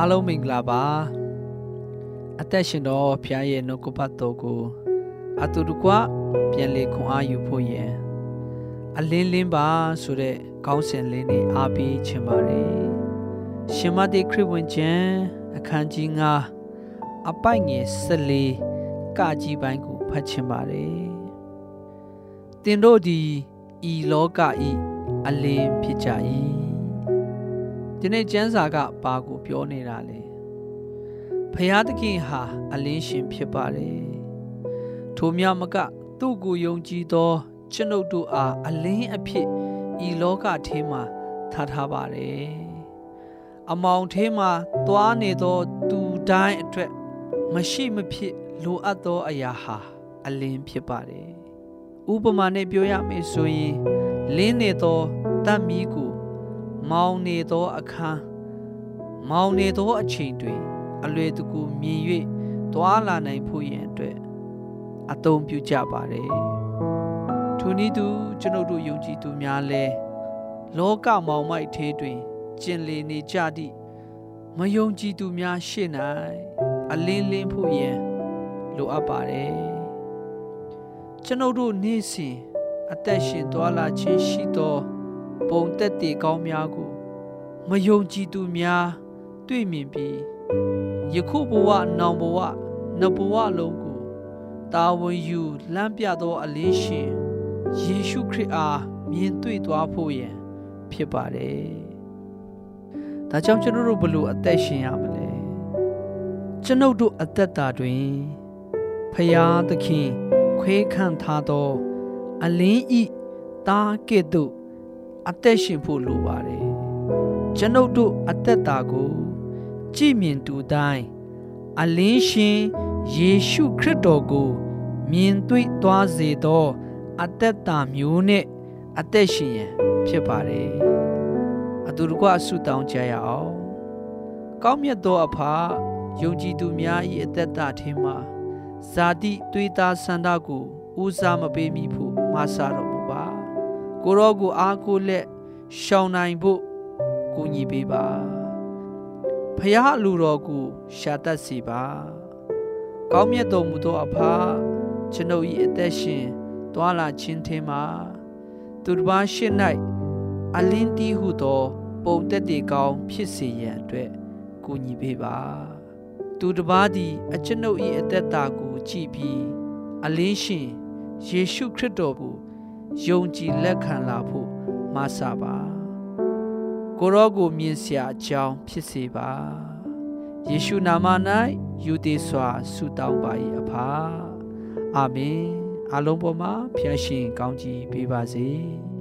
အားလုံးမင်္ဂလာပါအသက်ရှင်တော်ဖျားရဲ့နှုတ်ကပတ်တော်ကိုအတူတကွပြန်လေခွန်အားယူဖို့ရန်အလင်းလင်းပါဆိုတဲ့ခေါင်းစဉ်လေးနဲ့အားပေးခြင်းပါတယ်ရှင်မတိခရစ်ဝင်ကျမ်းအခန်းကြီး9အပိုက်ငယ်14ကကြီးပိုင်းကိုဖတ်ခြင်းပါတယ်တင်တို့ဒီဤလောကဤအလင်းဖြစ်ကြ၏ ဒီနေ့ကျမ်းစာကဘာကိုပြောနေတာလဲဖျားသခင်ဟာအလင်းရှင်ဖြစ်ပါတယ်ထိုမြမက သူ့ကိုယုံကြည်သောကျွန်ုပ်တို့အားအလင်းအဖြစ်ဤလောကထဲမှာထားထားပါတယ်အမောင်ထဲမှာသွားနေသောသူတိုင်းအတွက်မရှိမဖြစ်လိုအပ်သောအရာဟာအလင်းဖြစ်ပါတယ်ဥပမာနဲ့ပြောရမယ်ဆိုရင်လင်းနေသောတတ်မီးကို မောင်နေသောအခန်းမောင်နေသောအချိန်တွင်အလွယ်တကူမြင်၍သွာလာနိုင်ဖို့ရန်အတွက်အသုံးပြုကြပါတယ်ထိုနည်းတူကျွန်ုပ်တို့ယုံကြည်သူများလဲလောကမောင်မိုက်သေးတွင်ကျင်လေနေကြသည့်မယုံကြည်သူများရှေ့၌အလင်းလင်းဖို့ရန်လိုအပ်ပါတယ်ကျွန်ုပ်တို့နေ့စဉ်အသက်ရှင်သွားလာခြင်းရှိသော ပုံသက်တည်ကောင်းများကို မယုံကြည်သူများတွေ့မြင်ပြီးယခုဘဝနောင်ဘဝနဘဝလုံးကိုတာဝန်ယူလမ်းပြသောအလင်းရှင်ယေရှုခရစ်အားမြင်တွေ့သွားဖို့ရန်ဖြစ်ပါတယ်။ဒါကြောင့်ကျွန်တော်တို့ဘလို့အသက်ရှင်ရမလဲ။ကျွန်ုပ်တို့အသက်တာတွင်ဖရာသခင်ခွေးခန့်ထားသော အလင်းဤတားကဲ့သို့ အသက်ရှင်ဖို့လိုပါတယ်ကျွန်ုပ်တို့အသက်တာကိုကြည်မြင်သူတိုင်းအလင်းရှင်ယေရှုခရစ်တော်ကိုမြင်တွေ့သွားစေသောအသက်တာမျိုးနဲ့အသက်ရှင်ရန်ဖြစ်ပါတယ်အတူတကွဆုတောင်းကြရအောင်ကောင်းမြတ်သောအဖယုံကြည်သူများ၏အသက်တာထဲမှာဇာတိသွေးသားဆန္ဒကိုဦးစားမပေးမိဖို့မဆာတော် ကိုရောကိုအားကိုလက်ရှောင်နိုင်ဖို့ကူညီပေးပါဖះလူတော်ကိုရှာတတ်စီပါကောင်းမြတ်တော်မူသောအဖကျွန်ုပ်၏အသက်ရှင်တွာလာခြင်းထင်မှာသူတစ်ပါးရှင်း၌အလင်းတီးဟုသော ပုံသက်တေကောင်းဖြစ်စေရန်အတွက်ကူညီပေးပါသူတစ်ပါးသည်အကျွန်ုပ်၏အသက်တာကိုကြည်ပြီးအလင်းရှင်ယေရှုခရစ်တော်ကို ယုံကြည်လက်ခံလာဖို့မဆပါကိုရောကိုမြင်စရာအကြောင်းဖြစ်စေပါယေရှုနာမ၌ယူသည်စွာဆုတောင်းပါ၏အဖာအာမင်အလုံးပေါ်မှာဖျားရှင်ကောင်းကြီးပေးပါစေ။